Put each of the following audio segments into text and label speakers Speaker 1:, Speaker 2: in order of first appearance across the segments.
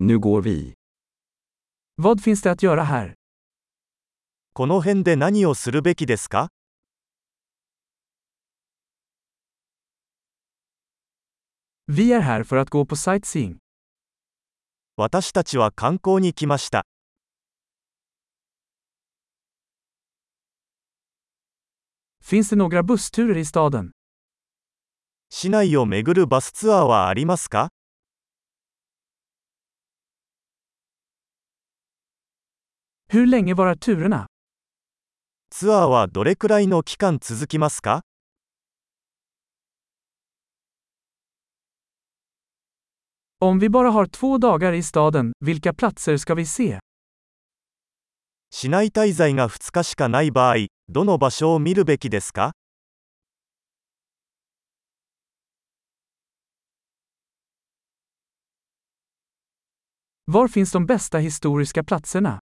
Speaker 1: Nu går vi.
Speaker 2: Vad finns det att göra här?
Speaker 3: この辺で何をするべきですか
Speaker 2: Vi är här för att gå på sightseeing.
Speaker 3: 私たちは観光に来ました。
Speaker 2: Finns det några bussturer i staden?
Speaker 3: 市内を巡るバスツアーはありますか
Speaker 2: Hur länge varar turerna?
Speaker 3: ツアーはどれくらいの期間続きますか
Speaker 2: Om vi bara har två dagar i staden, vilka platser ska vi se?
Speaker 3: 市内滞在が2日しかない場合、どの場所を見るべきですか
Speaker 2: Var finns de bästa historiska platserna?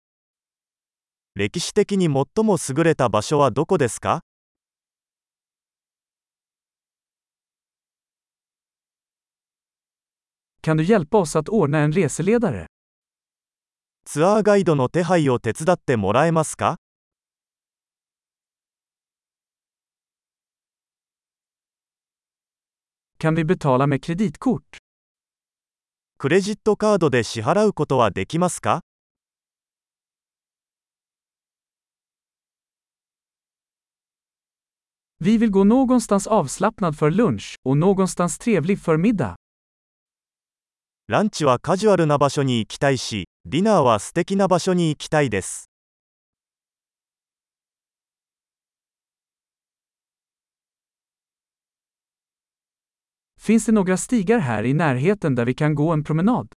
Speaker 3: 歴史的に最も優れた場所はどこですか?ツアーガイドの手配を手伝ってもらえますか?クレジットカードで支払うことはできますか
Speaker 2: Vi vill gå någonstans avslappnad för lunch och någonstans trevlig för middag.
Speaker 3: ランチはカジュアルな場所に行きたいし、ディナーは素敵な場所に行きたいです。
Speaker 2: Finns det några stigar här i närheten där vi kan gå en promenad?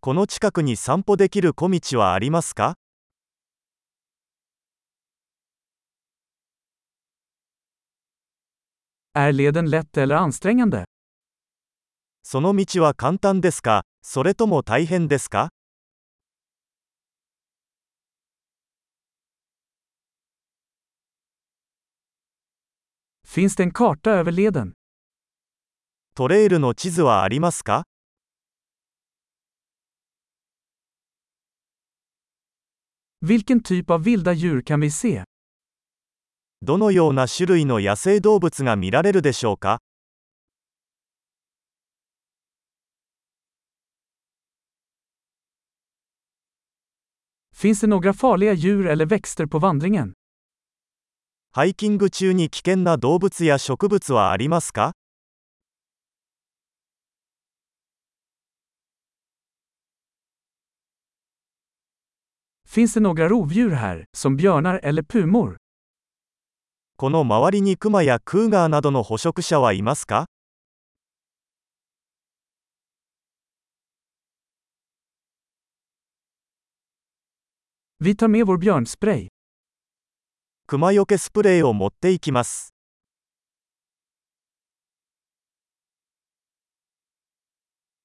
Speaker 3: この近くに散歩できる小道はありますか
Speaker 2: Är leden lätt eller ansträngande?
Speaker 3: その道は簡単ですかそれとも大変ですか
Speaker 2: Finns det en karta över leden?
Speaker 3: トレイルの地図はありますか
Speaker 2: Vilken typ av vilda djur kan vi se?
Speaker 3: どのような種類の野生動物が見られるでしょうか?ハイキング中に危険な動物や植物はありますか
Speaker 2: Finns det några rovdjur här, som björnar eller pumor?
Speaker 3: この周りにクマやクーガーなどの捕食者はいますか？クマよけスプレーを持っていきます。